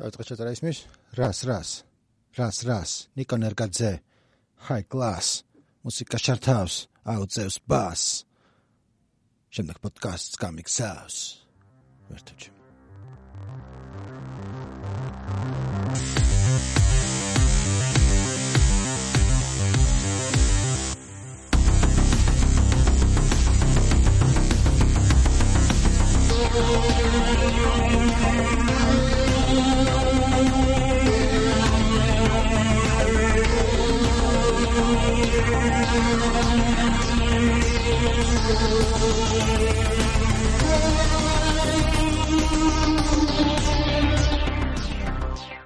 დავიწყე ჩატარა ისმის? რას რას? რას რას? ნიკო ნერგაძე ჰაი კლას მუსიკა შარტავს აუწევს ბას. შემდეგ პოდკასტს გამიქსავს ვერთუჩი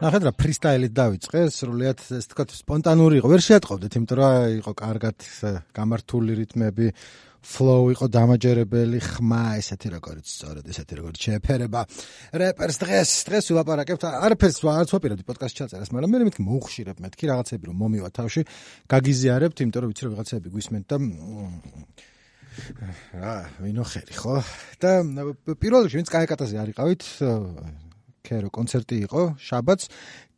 ნახეთ რა ფრისტაილით დავიწყე, სრულიად ეს თქვა სპონტანური იყო. ვერ შეატყობდით, იმიტომ რომ იყო კარგად გამართული რიტმები, flow იყო დამაჯერებელი, ხმა, ესეთი როგორც სწორედ ესეთი როგორც შეფერება. რეპერს დღეს, დღეს ვილაპარაკებთ, არაფერს არც ვაპირებდი პოდკასტ ჩაწერას, მაგრამ მე მეთქი მოუხშირებ, მეთქი რაღაცები რომ მომივა თავში, გაგიზიარებთ, იმიტომ რომ ვიცი რომ ვიღაცები გვისმენთ და რა, ვინო ხერი, ხო? და პირველ რიგში ვინც კაიკატაზე არიყავით, კერო კონცერტი იყო შაბათს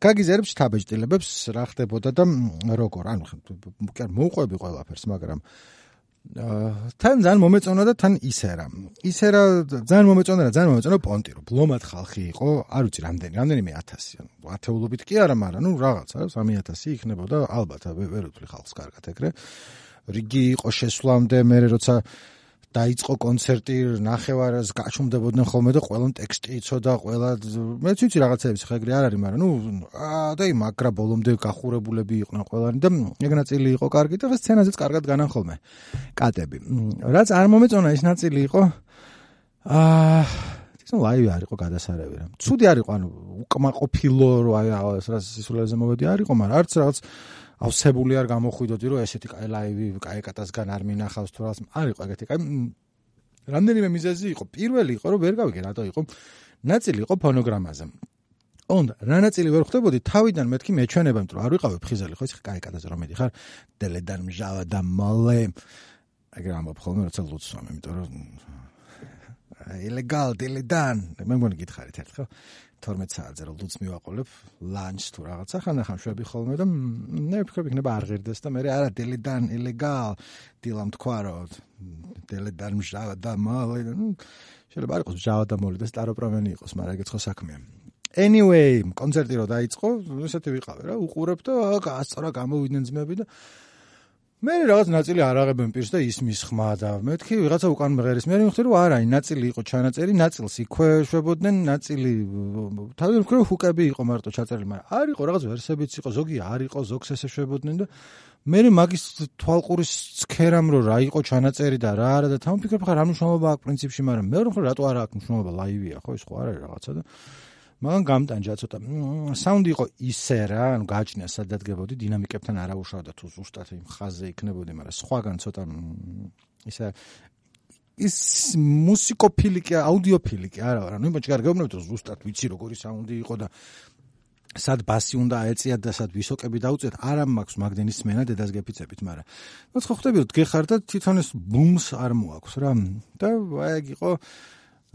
გაგიზერებს თაბეჭდილებებს რა ხდებოდა და როგორ ანუ კი მოუყვები ყველაფერს მაგრამ თან ძალიან მომეწონა და თან ისერა. ისერა ძალიან მომეწონა და ძალიან მომეწონა პონტი, რომ ბლომად ხალხი იყო, არ ვიცი რამდენი, რამდენიმე 1000, ანუ ათეულობით კი არა, მაგრამ ნუ რაღაცა 3000 იქნებოდა ალბათ, ვერ ვთვლი ხალხს კარგად ეგრე. რიგი იყო შესვლამდე, მე როცა დაიწყო კონცერტი, ნახევარს გაჩუმდებოდნენ ხოლმე და ყველამ ტექსტი იცოდა, ყველა მეც ვიცი რაღაცეებს ხა ეგრე არ არის, მაგრამ ნუ და აი მაგრა ბოლომდე გახურებულები იყვნენ ყველანი და ეგ ნაწილი იყო კარგი და სცენაზეც კარგად განან ხოლმე კატები. რაც არ მომეწონა ეს ნაწილი იყო აა ნუ ლაივი არ იყო გადასარევი რა. ცუდი არ იყო, ანუ უკმაყოფილო რო აი რა სისულელზე მოვედი არ იყო, მაგრამ არც რაღაც ავსებული არ გამოხვიდოდი რომ ესეთი კაი ლაივი კაი კატასგან არ მინახავს თუ რაღაც არ იყო ეგეთი კაი რამდენიმე მიზეზი იყო. პირველი იყო რომ ვერ გავიგე რატო იყო? ნაწილი იყო ფონოგრამაზე. ოღონდ რა ნაწილი ვერ ხვდებოდი? თავიდან მეთქი მეჩვენება იმიტომ რომ არ ვიყავი ფხიზელი ხო ის კაი კატაზე რომ მედიხარ? დელედან მჟავა და მოლე. ეგრე ამბობ ხოლმე როცა ლუცვამ იმიტომ რომ ილეგალ დელედან მე მგონი გითხარით ერთხელ 12 საათზე რომ ლუც მივაყოლებ ლანჩ თუ რაღაცა ხანახან შვები ხოლმე და მე ვფიქრობ იქნება არ ღირდეს და მე არა დელედან ილეგალ დილამ თქვა რომ დელედან მჟავა და მოლე შეიძლება არ იყოს მჟავა და მოლე და სტაროპრომენი იყოს მაგრამ ეგეც ხო საქმეა. Anyway კონცერტი რო დაიწყო ესეთი ვიყავე რა უყურებ და გასწორა გამოვიდნენ ძმები და მე რაღაც ნაწილი არ აღებენ პირს და ისმის ხმა და მეთქი ვიღაცა უკან მღერის. მე მიხდი რომ არა ნაწილი იყო ჩანაწერი ნაწილს იქვე შვებოდნენ ნაწილი თავი ვქრო ჰუკები იყო მარტო ჩაწერილი მაგრამ არ იყო რაღაც ვერსებიც იყო ზოგი არ იყო ზოგს ესე შვებოდნენ და მე მაგის თვალყურის ცქერამ რომ რა იყო ჩანაწერი და რა არა და თან ვფიქრობ ხარ რა მნიშვნელობა აქვს პრინციპში მაგრამ მე რომ რატო არ აქვს მნიშვნელობა ლაივია ხო ის ხო არ არის რაღაცა და მაგან გამტანჯა ცოტა საუნდი იყო ისე რა ანუ გააჩნია სადადგებოდი დინამიკებთან არ აუშავდა თუ ზუსტად იმ ხაზზე იქნებოდი მაგრამ სხვაგან ცოტა ისე ის მუსიკოფილი კი აუდიოფილი კი არა რა ნუ იმაჩი კარგი გეუბნებით რომ ზუსტად ვიცი როგორი საუნდი იყო და სად ბასი უნდა აეწიათ და სად ვისოკები დაუწიათ არ მაქვს მაგდენის სმენა დედას გეფიცებით მაგრამ ნუ ხო ხვდები რომ დგეხარ და თვითონ ეს ბუმს არ მოაქვს რა და აი ეგ იყო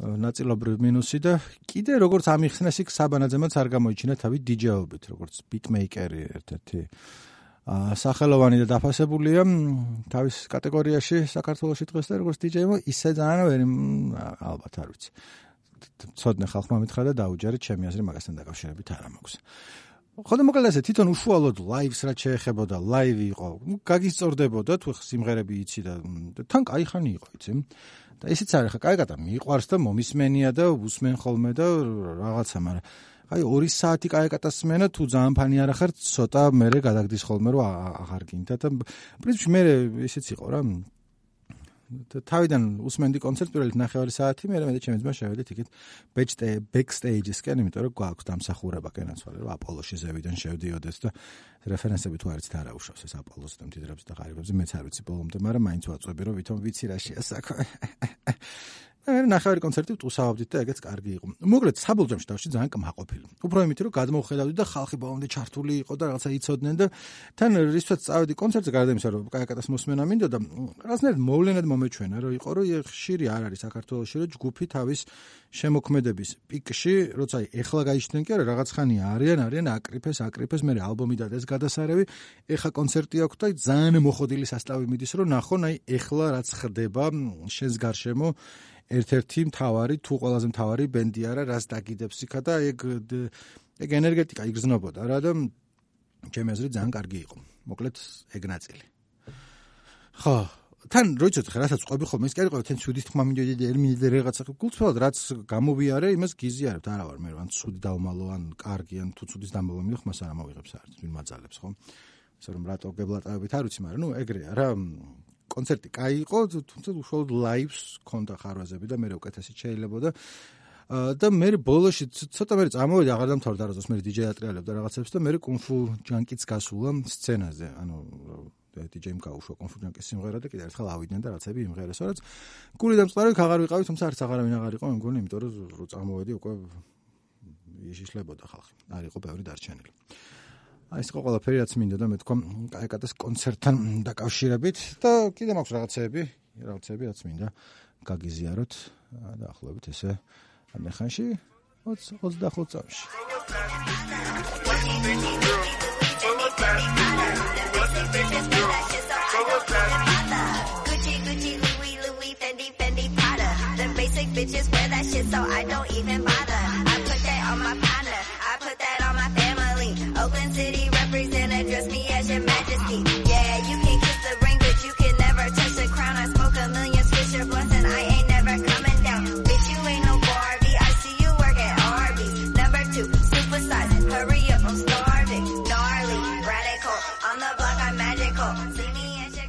ნაწილობრივ მინუსი და კიდე როგორც ამიხსნეს იქ საბანაძემაც არ გამოიჩინა თავი დიჯეობით როგორც ბიტმეიკერი ერთ-ერთი აა სახელოვანი და დაფასებულია. თავის კატეგორიაში საქართველოსში დღეს და როგორც დიჯეიმო ისე ძალიან ვერი ალბათ არ ვიცი. ცოდნე ხალხმა მითხრა და დაუჯერეთ ჩემი აზრი მაგასთან დაკავშირებით არ მაქვს ხოლო მოკლედ ასე თვითონ უშუალოდ ლაივს რაც შეეხებოდა, ლაივი იყო. ნუ გაგისწორდებოდა თუ სიმღერები იცი და თან კაი ხანი იყო, იცი. და ესეც არის ხა, კაიგადა მიყვარს და მომისმენია და უსმენ ხოლმე და რაღაცა, მაგრამ აი 2 საათი კაიგატას მენა თუ ძალიან ფანი არ ახარ, ცოტა მე გადაგდის ხოლმე რომ აღარ გინდა და პრინციპში მე ესეც იყო რა. თავიდან უსმენდი კონცერტს პირველი ნახევარი საათი, მე მე და ჩემი ძმა შევედით იქით ბექსტეიჯისკენ, იმიტომ რომ გვაქვს დამსახურება კენაცვალე, რომ აპოლოში ზევიდან შევდიოდეს და რეფერენსები თუ არიცით არა უშავს ეს აპოლოს და მდიდრებს და ღარიბებს, მეც არ ვიცი ბოლომდე, მაგრამ მაინც ვაწვევი რომ ვითომ ვიცი რა შეასაქმე. მე ნახევარი კონცერტი ვტუსავდით და ეგეც კარგი იყო. მოკლედ საბოლჯომში დავში ძალიან კმაყოფილი. უფრო იმით რომ გადმოხედავდი და ხალხი ბოლომდე ჩართული იყო და რაღაცა იცოდნენ და თან რისაც წავედი კონცერტზე გარდა იმისა რომ კაიკატას მოსმენა მინდოდა, რაღაცნაირად მოვლენად მომეჩვენა რომ იყო რომ ხშირი არ არის საქართველოსში რომ ჯგუფი თავის შემოქმედების პიკში, როცა ეხლა გაიჩნდნენ კი არა რაღაც ხანი არიან, არიან აკრიფეს, აკრიფეს, მე ალბომი და ეს გადასარევი, ეხა კონცერტი აქვს და ძალიან მოხოდილი სასტავი მიდის რომ ნახონ აი ეხლა რაც ხდება შენს გარშემო ერთ-ერთი მთავარი თუ ყველაზე მთავარი ბენდი არა რას დაგიდებს იქა და ეგ ეგ ენერგეტიკა იგრძნობოდა რა და ჩემი აზრით ძალიან კარგი იყო მოკლედ ეგ ნაწილი. ხო თან როიცოთ ხა რასაც ყვები ხოლმე ის კი არის ყოველთვის ცუდის თქმა მინდოდი და ერმინი რაღაცა გულწრფელად რაც გამოვიარე იმას გიზიარებთ არა ვარ მე რა ცუდი დავმალო ან კარგი ან თუ ცუდის დამალო მინდო ხმას არ ამოვიღებს არც ვინ მაძალებს ხო? ისე რომ რატო გებლატავებით არ ვიცი მაგრამ ნუ ეგრეა რა კონცერტი კაი იყო, თუმცა უშუალოდ ლაივს ჰქონდა ხარვაზები და მე უკეთესად შეიძლებოდა. და მე ბოლოში ცოტა მე წამოვიდა აღარ დამთავრდა რა ზოს მე დიჯეი ატრიალებდა რაღაცებს და მე კუნფუ ჯანკიც გასულა სცენაზე ანუ დიჯეიმ გაუშვა კონფუჯანკის სიმღერა და კიდევ ერთხელ ავიდნენ და რაღაცები იმღერეს, რაც გული და მწყდარი ხაღარ ვიყავი, თუმცა არც აღარავინ აღარ იყო, მე მგონი, იმიტომ რომ რო წამოვედი უკვე იშიშლებოდა ხალხი. არ იყო ბევრი დარჩენილი. აი ეს ყველაფერი რაც მინდოდა მე თქვა კაიკატას კონცერტთან დაკავშირებით და კიდე მაქვს რაღაცეები, რაღაცეები რაც მინდა გაგიზიაროთ და ახლობით ესე ამეხანში 20 25 წამში. bitches wear that shit so I don't even bother. I put that on my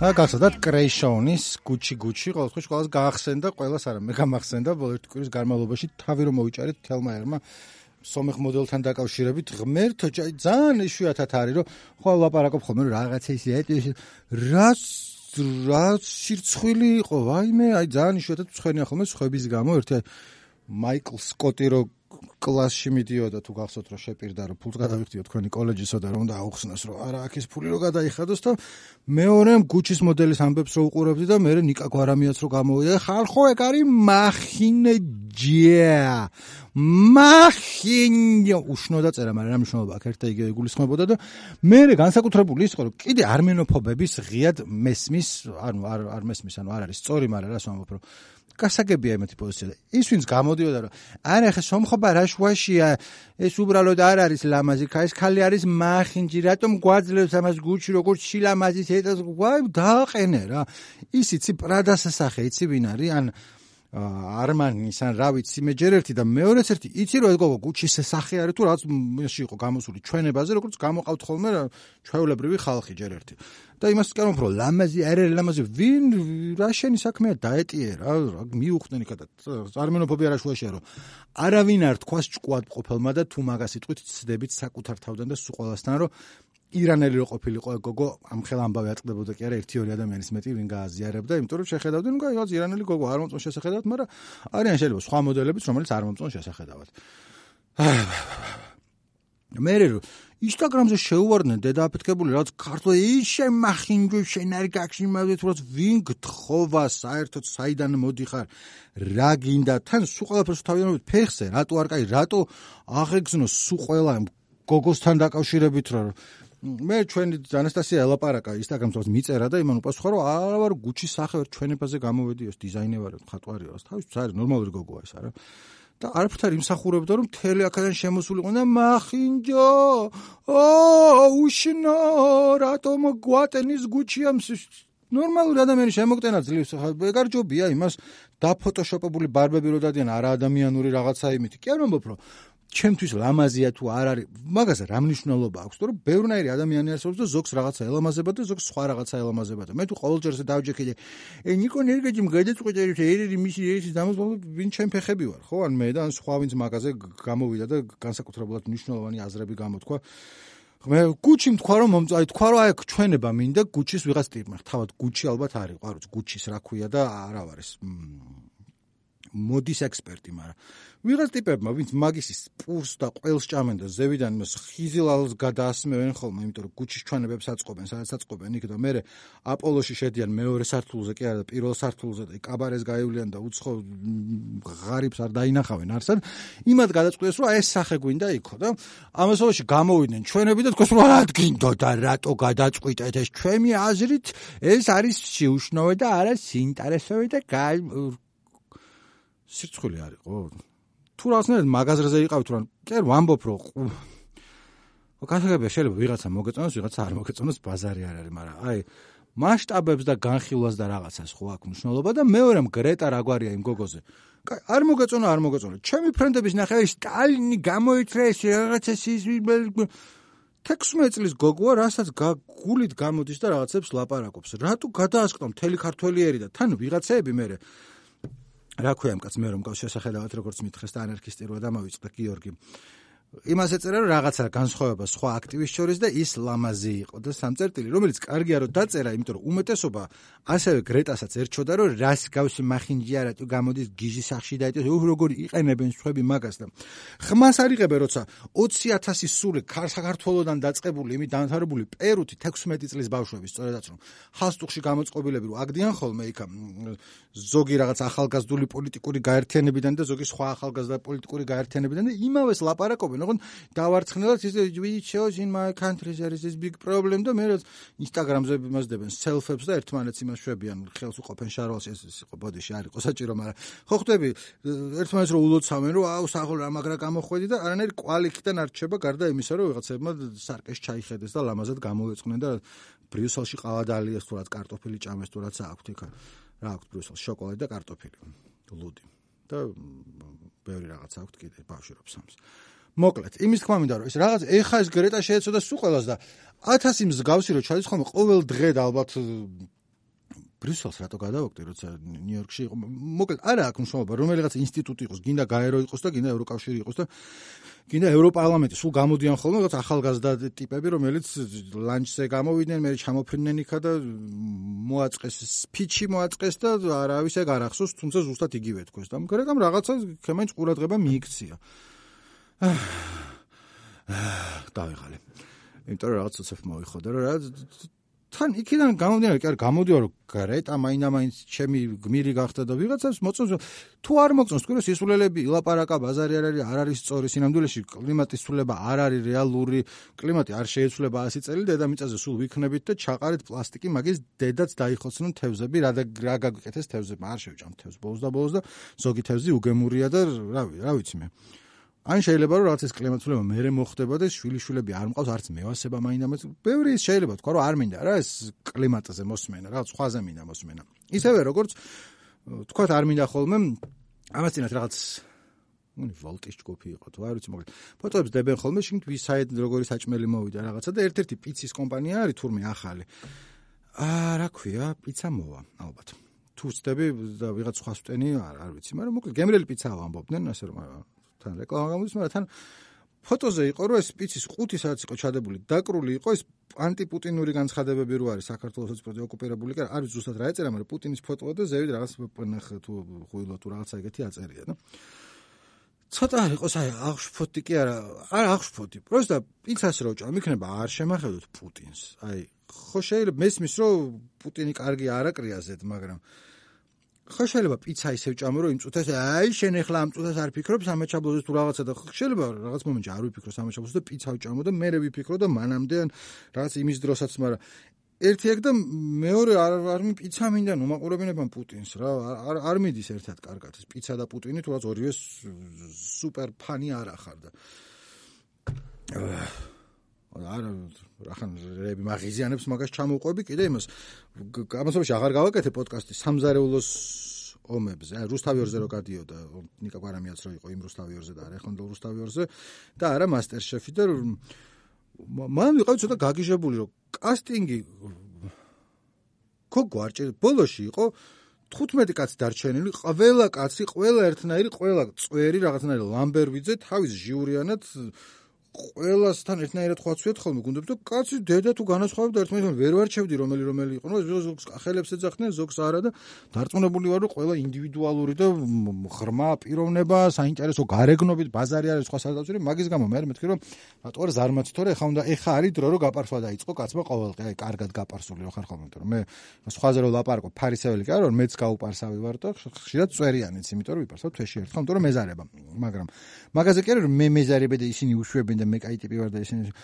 და გასადათ კრეიშონის გუჩი გუჩი ყოველთვის ყოველს გაახსენდა ყოველას არა მე გამახსენდა ბოლო ერთი კვირის განმავლობაში თავი რომ მოვიჭარეთ თელმა ერმა სომეხ მოდელთან დაკავშირებით ღმერთო ძალიან იშვიათად არის რომ ხო ლაპარაკობ ხოლმე რაღაცა ისე ეტი რას რა სირცხვილი იყო? ვაიმე აი ძალიან იშვიათად ცხენია ხოლმე ხვების გამო ერთი მაიკლ სკოტი რო კლასში მიდიოდა თუ გახსოვთ რომ შეპირდა რომ ფულს გადავიხდიო თქვენი კოლეჯისო და რომ დააუხსნას რომ არა აქ ეს ფული რო გადაიხადოს და მეორე გუჩის მოდელის ამბებს რო უყურებდი და მე ნიკა გვარამიაც რო გამოვიდა. ხალხო ეგ არის მახინე ჯია. მახინე! უშნო და წერა მაგრამ რა მნიშვნელობა აქ ერთად იგივე გულისხმობოდა და მე განსაკუთრებული ის იყო რომ კიდე armenophobeების ღიად მესმის ანუ არ არ მესმის ანუ არ არის სწორი მაგრამ რას ვამბობ რომ გასაგებია იმეთი პოზიცია. ის ვინც გამოდიოდა რომ არა ხა სომხობა რა შუაშია? ეს უბრალოდ არ არის ლამაზი ხა ეს ხალი არის მახინჯი რატომ გვაძლევს ამას გუჩი როგორც შილამაზის ეტას ვაი დააყენე რა. ის იცი პრადას სახე იცი ვინ არის ან არმანის ან რა ვიცი მე ჯერ ერთი და მეორეც ერთი იცი რომ ეგ გუჩის სახე არის თუ რაც მეში იყო გამოსული ჩვენებაზე როგორც გამოყავთ ხოლმე ჩვეულებრივი ხალხი ჯერ ერთი და იმას არ მომფრო ლამაზი არ არის ლამაზი ვინ რა შენი საქმეა დაეტიე რა მიუხვდენი კადა წარმენოფობი არა შუაშია რომ არავინ არ თქვას ჭკუად ყოფილმა და თუ მაგას იტყვით ცდებით საკუთარ თავდან და სულ ყველასთან რომ ირანელი რო ყოფილიყო გოგო ამ ხელ ამბავი აწყდებოდა კი არა ერთი ორი ადამიანის მეტი ვინ გააზიარებდა იმიტომ რომ შეხედავდი ნუ გაიგო ირანელი გოგო არ მომწონ შესახედავად მაგრამ არიან შეიძლება სხვა მოდელებიც რომელიც არ მომწონ შესახედავად. მე ინსტაგრამზე შეუვარდნენ დედააფეთქებული რაც ქართლა ისე მახინჯო შენ არ გაგშიმავდეთ რაც ვინ გთხოვა საერთოდ საიდან მოდიხარ რა გინდა? თან სულ ყველაფერს თავიანთი ფეხზე რატო არ კაი რატო აღეგზნო სულ ყველა გოგოსთან დაკავშირებით რა მე ჩვენი ანასტასია ელაპარაკა ინსტაგრამზე მიწერა და იმან უპასუხა რომ არა ვარ გუჩის სახე ვარ ჩვენებაზე გამოვედიოს დიზაინერი ვარ ხატვარია თავის არის ნორმალური გოგოა ეს არა და არაფერ იმსახურებდა რომ თელი აქედან შემოსულიყო და მახინჯო! ო უშნო! რატომ გვატენის გუჩიამს ნორმალური ადამიანი შემოგტენა ძლივს. ეგარჯობია იმას. დაფოტოშოპებული ბარბები რო დადიან არა ადამიანური რაღაცა იმით. კი არ მომბობ რომ ჩემთვის ლამაზია თუ არ არის მაგას რა მნიშვნელობა აქვს თორე ბევრნაირი ადამიანი არსებობს და ზოგს რაღაცა ელამაზება და ზოგს სხვა რაღაცა ელამაზება და მე თუ ყოველჯერ ესე დავჯექიდე ე ნიკო ნერგეჯიმ გადაწყვეტე რომ ერი მისი ერი დამოსვალო ვინ ჩემ ფეხები ვარ? ხო ან მე და ან სხვა ვინც მაგაზე გამოვიდა და განსაკუთრებულად მნიშვნელოვანი აზრები გამოთქვა. მე გუჩი თქვა რომ მომწაი თქვა რომ აი ჩვენება მინდა გუჩის ვიღაც ტიპმა. თავად გუჩი ალბათ არის ყარო გუჩის რა ქვია და არა ვარ ეს მოდის ექსპერტი, მაგრამ ვიღაც ტიპებმა, ვინც მაგისის პურს და ყველს ჭამენ და ზევიდან მას ხიზილალს გადაასმევენ ხოლმე, იმიტომ რომ გუჩის ჩვენებებს აწყობენ, სადაც აწყობენ იქ და მე აპოლოში შედიან მეორე სართულზე, კი არა და პირველ სართულზე და კაბარეს გაივლიან და უცხო ღარიბს არ დაინახავენ არსად. იმად გადაწყვეტეს, რომ ეს სახე გვინდა იქო და ამასობაში გამოვიდნენ ჩვენები და თქოს რა გინდო და რატო გადაწყვიტეთ ეს ჩვენი აზრით ეს არის შეუშნოვე და არა სინტერესოვე და სირცხვილი არისო? თუ რაღაცნაირად მაღაზრზე იყავით რომ კი ვამბობ რომ გასაგებია შეიძლება ვიღაცა მოგეწონოს ვიღაცა არ მოგეწონოს ბაზარი არ არის მაგრამ აი მასშტაბებს და განხილვას და რაღაცას ხო აქვს მნიშვნელობა და მეორე მგრეტა რა გვარია იმ გოგოზე? კაი არ მოგეწონა არ მოგეწონა ჩემი ფრენდების ნახე სტალინი გამოიწრეს რაღაცა ის 16 წლის გოგოა რასაც გულით გამოდის და რაღაცებს ლაპარაკობს. რატო გადაასკნო მთელი ქართველიერი და თან ვიღაცეები მე რა ქვია ამ კაც მე რომ გავს შესახედავად როგორც მითხეს და ანარქისტი რო დამავიწყდა გიორგი იმას ეწერა რომ რაღაცა განსხვავება სხვა აქტივის შორის და ის ლამაზი იყო და სამწერტილი რომელიც კარგია რომ დაწერა იმიტომ რომ უმეტესობა ასევე გრეტასაც ერჩოდა რომ რას გავსი მახინჯი არა თუ გამოდის გიჟის სახში და ეს როგორი იყენებენ სხვები მაგას და ხმას არიღებენ როცა 20000 სული საქართველოსდან დაწყებული იმით დამთავრებული პერუთი 16 წლის ბავშვები სწორედაც რომ ჰასტუხში გამოწყობილები რომ აგდიან ხოლმე იქ ზოგი რაღაც ახალგაზრდული პოლიტიკური გაერთიანებიდან და ზოგი სხვა ახალგაზრდა პოლიტიკური გაერთიანებიდან და იმავეს ლაპარაკობენ ოღონ დავარცხნელად ის we chose in my country there is this big problem და მე რაც ინსტაგრამზე იმასდებენ self-ებს და ერთმანეთს იმას შვებიან ხელს უყოფენ შარვალს ეს იყო ბოდიში არ იყო საჭირო მაგრამ ხო ხვდები ერთმანეთს რო ულოცავენ რომ აუ სახელ რა მაგრა გამოხვედი და არანაირი კვალიქიდან არ რჩება გარდა იმისა რომ ვიღაცებმა სარკეს ჩაიხედეს და ლამაზად გამოეწყნენ და ბრიუსელში ყავადალიას თუ რაც კარტოფილი ჭამეს თუ რაც აქვთ იქ რა აქვთ ბრიუსელში შოკოლადი და კარტოფილი ლუდი და ბევრი რაღაც აქვთ კიდე ბავშვებს სამს მოკლედ, იმის თქმა მინდა რომ ეს რაღაც ეხა ეს გრეტა შეეცოდა სულ ყველას და 1000 მსგავსი რო ჩადის ხოლმე ყოველ დღე და ალბათ ბრიუსელს რატო გადავოქდი როცა ნიუ-იორკში იყო? მოკლედ არა აქვს მნიშვნელობა რომელიღაც ინსტიტუტი იყოს გინდა გაერო იყოს და გინდა ევროკავშირი იყოს და გინდა ევროპარლამენტი. სულ გამოდიან ხოლმე რაღაც ახალგაზრდა ტიპები რომელიც ლანჩზე გამოვიდნენ მე ჩამოფრინდნენ იქა და მოაწყეს სპიჩი მოაწყეს და არავის ეგ არ ახსოვს თუმცა ზუსტად იგივე თქოს. და მაგრამ რაღაცა ქემენ ყურადღება მიიქცია დავიღალე. იმიტომ რომ რაღაც უცებ მოიხოდა რომ რა თან იქიდან გამომდინარე, კი არა, გამოდიო რომ გრეტა მაინამაინც ჩემი გმირი გახდა და ვიღაცას მოწონს თუ არ მოწონს თქვენ სისულელები ლაპარაკა ბაზარი არ არის არ არის სწორი სინამდვილეში კლიმატის ცვლილება არ არის რეალური კლიმატი არ შეიცვლება 100 წელი დედამიწაზე სულ ვიქნებით და ჩაყარეთ პლასტიკი მაგის დედაც დაიხოცნონ თევზები რა და რა გაგიკეთეს თევზებმა არ შევჭამ თევზ ბოლოს და ბოლოს და ზოგი თევზი უგემურია და რავი რა ვიცი მე ან შეიძლება რომ რაღაც ეს კლიმატურება მეერე მოხდება და შვილიშვილები არ მყავს არც მევასება მაინდამაც ბევრი ის შეიძლება თქვა რომ არ მინდა რა ეს კლიმატზე მოსმენა რა სხვაზე მინდა მოსმენა. ისევე როგორც თქვა არ მინდა ხოლმე ამას წინათ რაღაც ნუ ვოლტის ჯგუფი იყო თუ არ ვიცი მოკლედ. ფოტოებს დებენ ხოლმე შიგნით ვისაიდ როგორი საჭმელი მოვიდა რაღაცა და ერთ-ერთი პიცის კომპანია არის თურმე ახალი. აა რა ქვია პიცა მოვა ალბათ. თუ ვწდები და ვიღაც სხვა სტენი არ არ ვიცი მაგრამ მოკლედ გემრიელი პიცაა ამბობდნენ ასე რომ თან რეკლამა გამოდის, მაგრამ თან ფოტოზე იყო რომ ეს სპიცის ყუთი სადაც იყო ჩადებული, დაკრული იყო ეს ანტიპუტინური განცხადებები რო არის საქართველოს სოციალური ოკუპირებული, კი არის ზუსტად რა ეწერა, მაგრამ პუტინის ფოტოა და ზევით რაღაც პნხ თუ ხუილო თუ რაღაცა ეგეთი აწერია და ცოტა იყო საერთოდ აღშფოთი კი არა, არ აღშფოთი. პროსტა პიცას რო ჭამ, იქნება არ შემახედოთ პუტინს. აი, ხო შეიძლება მესმის რომ პუტინი კარგი არაკრიაზეთ, მაგრამ ხო შეიძლება პიცა ისე ვჭამო რომ იმ წუთას აი შენ ახლა ამ წუთას არ ფიქრობ სამეჩაბლოზე თუ რაღაცა და შეიძლება რაღაც მომენტში არ ვიფიქრო სამეჩაბლოზე და პიცა ვჭამო და მე ვიფიქრო და მანამდე რაღაც იმის დროსაც მაგრამ ერთი ეგ და მეორე არ არ მი პიცა მინდა ნუ მაყურებინებან პუტინს რა არ არ მიდის ერთად კარგად ეს პიცა და პუტინი თუ რაღაც ორივე სუპერ ფანი არ ახარ და არა რახან რები მაგიზიანებს მაგას ჩამოვყვები კიდე იმას. გამოსობაში აღარ გავაკეთე პოდკასტი სამზარეულოს ომებზე. აი რუსთავი ორზე რო გადიოდა ნიკა კვარამიაც რო იყო იმ რუსთავი ორზე და არა ეხლა რუსთავი ორზე. და არა მასტერ შეფი და მან ვიყავ ცოტა გაგიჟებული რომ კასტინგი კო გვარჭი ბოლოში იყო 15 კაცი დარჩენილი, ყველა კაცი, ყველა ერთნაირი, ყველა წვერი რაღაცნაირი ლამბერვიძე თავის ჟიურიანად ყველასთან ერთნაირად ხვაცვიათ ხოლმე გუნდებს და კაცი დედა თუ განასხვავებდა ერთმანეთთან ვერ ვარჩევდი რომელი რომელი იყო ნუ ზოგს ახელებს ეძახდნენ ზოგს არა და დარწმუნებული ვარ რომ ყველა ინდივიდუალური და ღრმა პიროვნება საინტერესო გარეგნობით ბაზარი არის სხვა საზავწური მაგის გამო მე მეთქი რომ რატო არ ზარმაც თორე ეხა უნდა ეხა არის დრო რომ გაპარსვა დაიწყო კაცმა ყოველყი აი კარგად გაპარსული ხარ ხოლმე რომ მე სხვაზე რო ლაპარაკო ფარისეველი კი არა რომ მეც გაუპარსავი ვარ და ხშირად წვერიანიც იმიტომ რომ ვიპარსავ თვეში ერთხელ იმიტომ რომ მეზარება. მაგრამ მაგაზე კი არა რომ მე მეზარებე და ისინი უშვებენ და მე კაი ტიპი ვარ და ისინი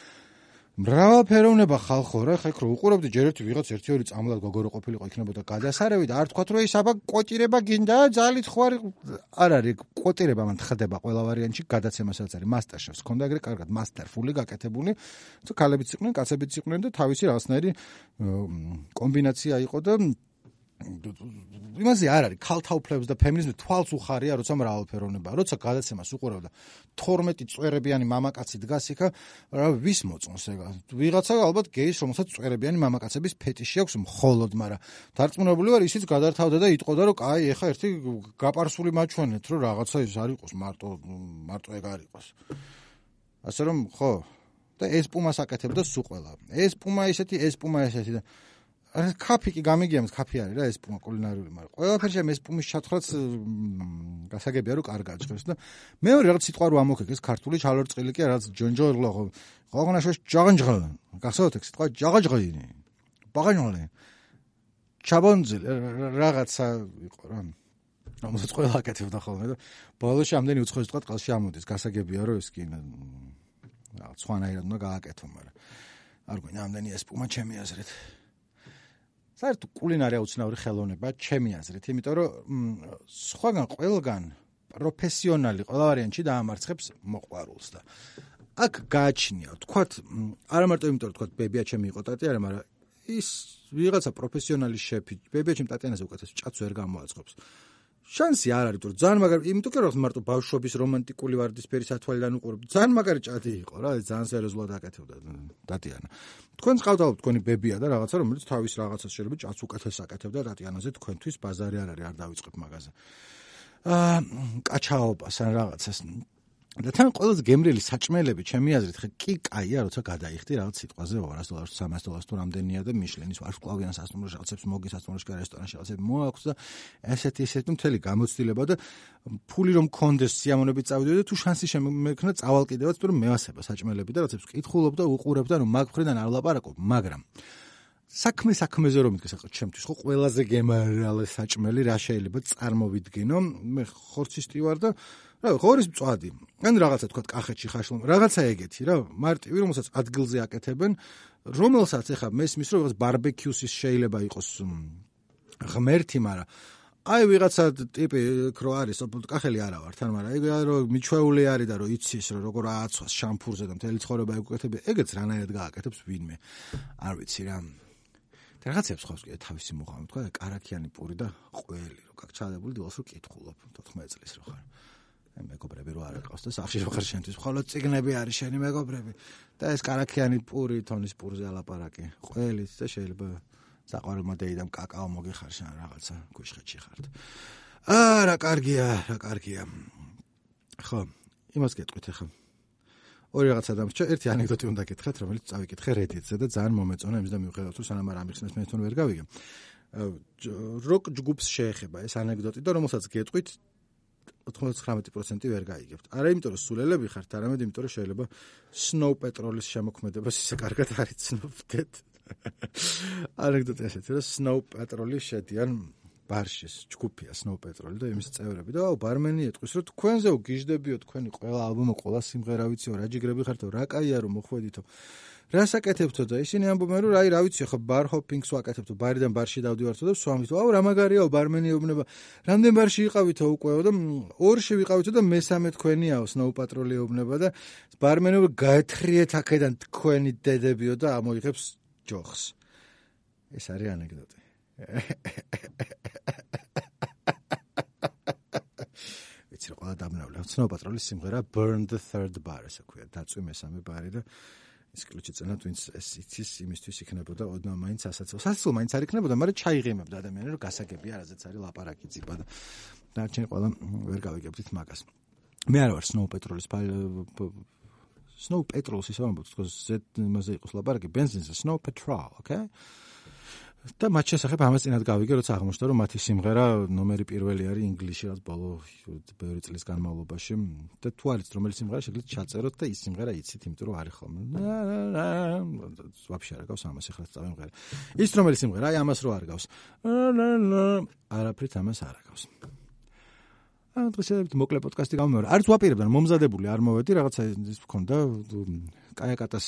მრავალფეროვნება ხალხო რა ხეკრო უყურებდი ჯერ ერთი ვიღაც ერთი ორი წამლად გოგორო ყოფილიყო იქნებოდა გადასარევი და არ თქვათ რომ ის აბა კოტირება გინდა ძალით ხوار არ არის კოტირება მან ხდება ყველა ვარიანტში გადაცემასაც არის მასტერ შევს ქონდა ეგრე კარგად მასტერფული გაკეთებული. თუ ქალებიც იყვნენ კაცებიც იყვნენ და თავისი რაღაცნაირი კომბინაცია იყო და იმაზე არ არის ქალთაუფლებს და ფემინიზმი თვალს უხარია როცა მრავალფეროვნება როცა გადაცემას უყურავდა 12 წვერებიანი მამაკაცი დგას იქა რა ვის მოწონს ეგა? ვიღაცა ალბათ გეის რომელსაც წვერებიანი მამაკაცების ფეტიში აქვს მხოლოდ მაგრამ დარწმუნებული ვარ ისიც გადართავდა და იტყოდა რომ კაი ეხა ერთი გაპარსული მაჩვენეთ რომ რაღაცა ის არ იყოს მარტო მარტო ეგ არ იყოს. ასე რომ ხო. და ეს პუმას აკეთებდა სულ ყველა ეს პუმა ისეთი ეს პუმა ესეთი და კაფი კი გამიგიამთ კაფი არის რა ეს პუმა კულინარიული მაგრამ ყველაფერში ეს პუმის ჩათხრაც გასაგებია რომ კარგად ჭრეს და მეორე რაღაც სიტყვა რო ამოქეკ ეს ქართული ჩალორწყილი კი რაღაც ჯონჯოლო ხო ყოგნაშო ჯაღანჯღალ გასაოთ ეს სიტყვა ჯაღაჯღინი ბაღანოლე ჩაბონძი რაღაცა იყო რა. რომელსაც ყველა აკეთებდა ხოლმე და ბოლოში ამდენი უცხო სიტყვა წყალში ამოდის გასაგებია რომ ეს კი რაღაც სხვანაირად უნდა გააკეთო მაგრამ არ გვინდა ამდენი ეს პუმა ჩემი აზრით საერთოდ კულინარია უცნაური ხელოვნება ჩემი აზრით, იმიტომ რომ სხვაგან ყველგან პროფესიონალი ყველა ვარიანტში დაამარცხებს მოყვარულს და აქ გააჩნია, თქვათ, არა მარტო იმიტომ რომ თქვათ ბებია ჩემი იყო ტატიანა, მაგრამ ის ვიღაცა პროფესიონალი შეფი, ბებია ჩემ ტატიანაზე უკეთეს ჭაც ვერ გამოაწყობს. შანსი არ არის, რომ ძალიან მაგარი, იმიტომ რომ მარტო ბავშვობის რომანტიკული ვარდისფერი სათვალიდან უყურებ, ძალიან მაგარი ჭადი იყო რა, ძალიან სერიოზულად აკეთებდა დატიანა. თქვენ წავდავთ თქვენი ბებია და რაღაცა რომელიც თავის რაღაცას შეიძლება ჭაც უკეთეს აკეთებდა დატიანაზე თქვენთვის ბაზარი არ არის, არ დავიწყებ მაგაზე. აა კაჩაობას ან რაღაცას და თან ყველაზე გემრიელი საჭმელები ჩემი აზრით ხე კი კაია როცა გადაიხდი რაღაც სიტყვაზე 200 დოლარს 300 დოლარს თუ რამდენია და მიშლენის ვარსკვლავიან სასტუმროში რაღაცებს მოგის სასტუმროში და რესტორანში რაღაცებს მოაქვს და ესეთი ესეთი მთელი გამოცდილება და ფული რომ კონდეს სიამონებით წავიდე და თუ შანსი შემექნა წავალ კიდევაც თუ რომ მევასება საჭმელები და რაღაცებს კითხულობ და უყურებ და რომ მაგ ხრიდან არ ვლაპარაკობ მაგრამ საქმე საქმეზე რომ მითქეს ახლა ჩემთვის ხო ყველაზე გემრიელი საჭმელი რა შეიძლება წარმოვიდგინო მე ხორცისტი ვარ და რა ხორის მწვადი? ან რაღაცა თქვა კახეთში ხაშლო რაღაცა ეგეთი რა მარტივი რომელსაც ადგილზე აკეთებენ რომელსაც ეხა მესმის რომ რაღაც ბარბეკიუსის შეიძლება იყოს ღმერთი მაგრამ აი ვიღაცა ტიპი ქრო არის კახელი არა ვარ თან მაგრამ ეგ რომ მიჩვეული არის და რომ იცის რომ როგორ ააცვას შამპურზე და მთელი ცხოვრება ეკეთები ეგეც რანაირად გააკეთებს ვინმე. არ ვიცი რა. და რაღაცებს ხავს კიდე თავისი მოხამე თქვა კარაქიანი პური და ყველი რო გაგჩადებული დილას რო კითხულობ 14 წლის რო ხარ მეგობრები რო არ ეთყოს და სახში რო ხარ შენთვის მხოლოდ ციგნები არის შენი მეგობრები და ეს караქიანი პური თონის პურზე ალაპარაკი ყველით და შეიძლება საყვარელმა დეიდამ კაკაო მოგიხარშა რაღაცა გუშხეთში ხართ აა რა კარგია რა კარგია ხო იმას გეტყვით ახლა ორი რაღაცა დამრჩა. ერთი ანეკდოტი უნდა გითხრათ, რომელიც წავიკითხე Reddit-ზე და ძალიან მომეწონა იმის და მივხვდა თუ სანამ არ ამიხსნეს მე თვითონ ვერ გავიგე. როკ ჯგუფს შეეხება ეს ანეკდოტი და რომელსაც გეტყვით 99% ვერ გაიგებთ. არა იმიტომ რომ სულელები ხართ, არამედ იმიტომ რომ შეიძლება snow petrol-ის შემოქმედებას ისე კარგად არ იცნობდეთ. ანეკდოტა ესეთი, რომ snow petrol-ი შედიან ბარშის ჯგუფია snow petrol და იმის წევრები. და აუ ბარმენი ეტყვის რომ თქვენზე უგიჟდებიო თქვენი ყველა ალბომი, ყველა სიმღერა ვიციო, რა ჯიგრები ხართო, რა კაია რომ მოხვედითო. რას აკეთებთო და ისინი ამბობენ რომ აი რა ვიცი ხო ბარ ჰოპინგს ვაკეთებთო ბარიდან ბარში დავდივართო და სვამითო აუ რა მაგარიაო ბარმენი ეუბნება რამდენ ბარში იყავითო უკვე და ორში ვიყავითო და მესამე თქვენიაო სნოუ პატროლი ეუბნება და ბარმენი გაეთხრიეთ აქედან თქვენი დედებიო და ამოიღებს ჯოხს. ეს არის ანეკდოტი ვიცი რა დამნავლა სნოუ პატროლის სიმღერა burn the third bar ესე ქვია. დაწვი მესამე ბარი და ის კლუჩი წენა twins ეს იცის იმისთვის იქნებოდა ოდნა მაინც ასაცილო სასაცილო მაინც არ იქნებოდა მაგრამ ჩაიღემებდა ადამიანები რომ გასაგებია რაზეც არის ლაპარაკი ციპა და დარჩენ ყველა ვერ გავიგებთ მაგას. მე არ ვარ snow petrol-ის snow petrol-ს ისე ამბობთ, თქოს Z იმაზე იყოს ლაპარაკი, benzene-ზე snow petrol, okay? და მათ შესახებ ამას წინათ გავიგე, როცა აღმოჩნდა, რომ მათი სიმღერა ნომერი პირველი არის ინგლისში, რაც ბოლო ბევრი წლის განმავლობაში. და თუ არის რომელი სიმღერა შეგიძლიათ ჩაწეროთ და ის სიმღერა იცით, იმიტომ რომ არის ხოლმე. ვაფშე არ გავს ამას ახლა წავიმღერე. ის რომელი სიმღერა, აი ამას რო არ გავს. არაფრით ამას არ გავს. აა დღესაც მოკლე პოდკასტი გამომეორე. არც ვაპირებდა მომზადებული არ მოვედი, რაღაცა ის მქონდა კაიაკატას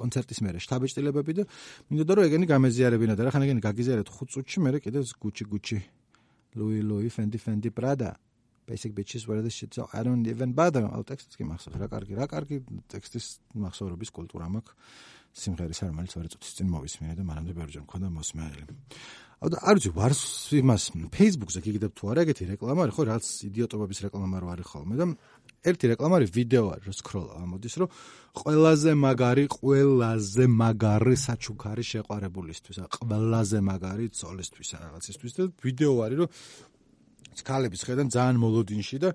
კონცერტის მერე შტაბეჭდილებები და მინდოდა რომ ეგენი გამეზიარებინა და რა ხან ეგენი გაგიზიარეთ 5 წუთში მერე კიდე გუჩი გუჩი. ლუი ლუი ფენდი ფენდი პრადა basic bitches where the shit so i don't even bother. All text კი მახსოვს რა კარგი რა კარგი ტექსტის მახსოვრობის კულტურა მაქვს. სიმღერის არ რომელიც ორი წუთის წინ მოვისმინე და მანამდე ბევრჯერ მქონდა მოსმენელი აუ არ ვიცი ვარს იმას Facebook-ზე გიგდებ თუ არა ეგეთი რეკლამა არის ხო რაც იდიოტობების რეკლამა რო არის ხოლმე და ერთი რეკლამა არის ვიდეო არის რო სკროლა ამოდის რომ ყველაზე მაგარი ყველაზე მაგარი საჩუქარი შეყარებულისთვის ყველაზე მაგარი ცოლისთვის რაღაცისთვის. და ვიდეო არის რომ სკალების ხედან ძალიან მოლოდინში და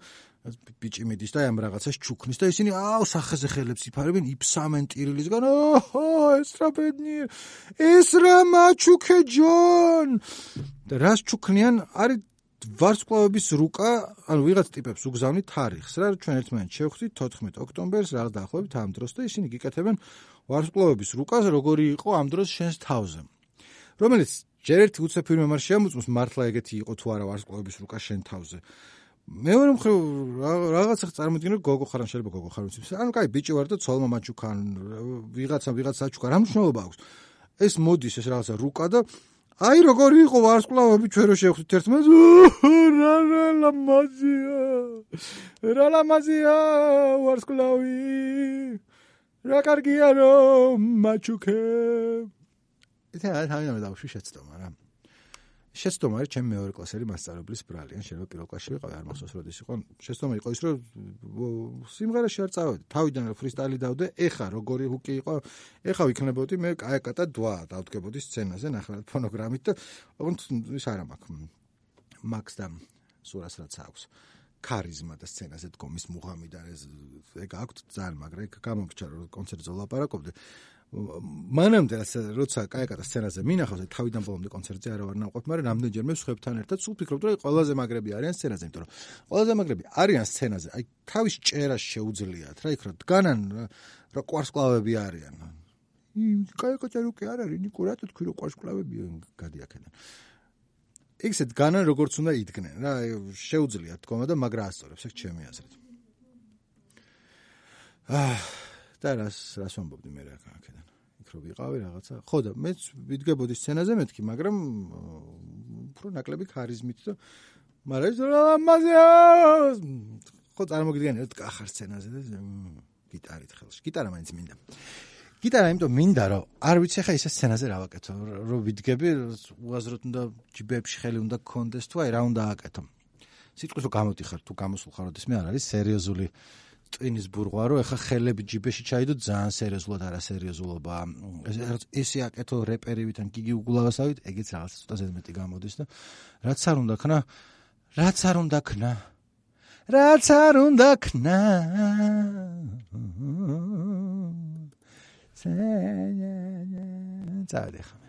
ბიჭი მიდის და ამ რაღაცას ჩუქნის და ისინი აუ სახეზე ხელებს იფარებენ იფსამენ ტირილისგან ოჰო ეს რა ბედნიერ ეს რა მაჩუქე ჯონ! და რას ჩუქნიან? არის ვარსკვლავების რუკა, ანუ ვიღაც ტიპებს უგზავნით თარიღს, რა ჩვენ ერთმანეთს შევხვდით 14 ოქტომბერს, რა დაახლოებით ამ დროს და ისინი გიკეთებენ ვარსკვლავების რუკას, როგორი იყო ამ დროს შენს თავზე. რომელიც ჯერ ერთი უცებ ფილმი მარ შემოწმოს მართლა ეგეთი იყო თუ არა ვარსკვლავების რუკა შენ თავზე. მეორე მხრივ რაღაცა წარმოიდგინე გოგო ხარ ან შეიძლება გოგო ხარ ვიცი. ანუ კაი ბიჭი ვარ და ცოლმა მაჩუქან, ვიღაცა ვიღაცა აჩუქა, რა მნიშვნელობა აქვს? ეს მოდის ეს რაღაცა რუკა და აი როგორი იყო ვარსკვლავები ჩვენ რო შევხვდით ერთმანეთს? რა რა ლამაზია! რა ლამაზია ვარსკვლავი! რა კარგია რომ მაჩუქე! ისა რა თავი დავშვი შეცდომა რა შეცდომა არის ჩემი მეორე კლასელი მასწავლებლის ბრალი. ან შეიძლება პირველ კლასში ვიყავი, არ მახსოვს როდის იყო. შეცდომა იყო ის, რომ სიმღერაში არ წავედი. თავიდან ფრისტაილი დავდე, ეხა როგორი ჰუკი იყო, ეხა ვიქნებოდი მე კაეკატა დვა დავდგებოდი სცენაზე, ნახევრად ფონოგრამით და ოღონდ ის არა მაქვს. მაქს და სურას რაც აქვს. ქარიზმა და სცენაზე დგომის მუღამი და ეს ეგ აქვს ძალიან მაგრა ეგ გამომრჩა რომ კონცერტზე ვლაპარაკობდი მანამდე როცა კაიკატა სცენაზე მინახავს თავიდან ბოლომდე კონცერტზე არა ვარ ნაყოფ, მაგრამ რამდენჯერმე სხვებთან ერთად სულ ფიქრობ, რომ ყველაზე მაგრები არიან სცენაზე, იმიტომ რომ ყველაზე მაგრები არიან სცენაზე. აი თავის ჭერა შეუძლიათ რა იქ რა დგანან რა ყვარსკლავები არიან. კაიკატა რუკი არ არის, ნიკო რა თქვი რომ ყვარსკლავები გადიაკენენ. ეგსე დგანან როგორც უნდა იდგნენ რა შეუძლიათ თქო და მაგრა ასწორებს ეგ ჩემი აზრით. აა და რას რას ვამბობდი მე რა აქედან? იქ რო ვიყავი რაღაცა. ხო და მეც ვიდგებოდი სცენაზე მეთქი მაგრამ უფრო ნაკლები ქარიზმით და მაგრამ ეს რა მაზია ხო წარმოგიდგენიათ კახარ სცენაზე და გიტარით ხელში. გიტარა მაინც მინდა. გიტარა იმიტომ მინდა რომ არ ვიცი ხა ისე სცენაზე რა ვაკეთო. რომ ვიდგები უაზროდ უნდა ჯიბებში ხელი უნდა გქონდეს თუ აი რა უნდა აკეთო. სიტყვის რომ გამოდიხარ თუ გამოსულ ხარ ოდეს მე არ არის სერიოზული ტვინის ბურღვა რომ ეხა ხელები ჯიბეში ჩაიდო ძალიან სერიოზულად არა სერიოზულობა ესე აკეთო რეპერივით ან გიგი უგულავასავით ეგეც რაღაც ცოტა ზედმეტი გამოდის და რაც არ უნდა ქნა რაც არ უნდა ქნა რაც არ უნდა ქნა. წავედი ხა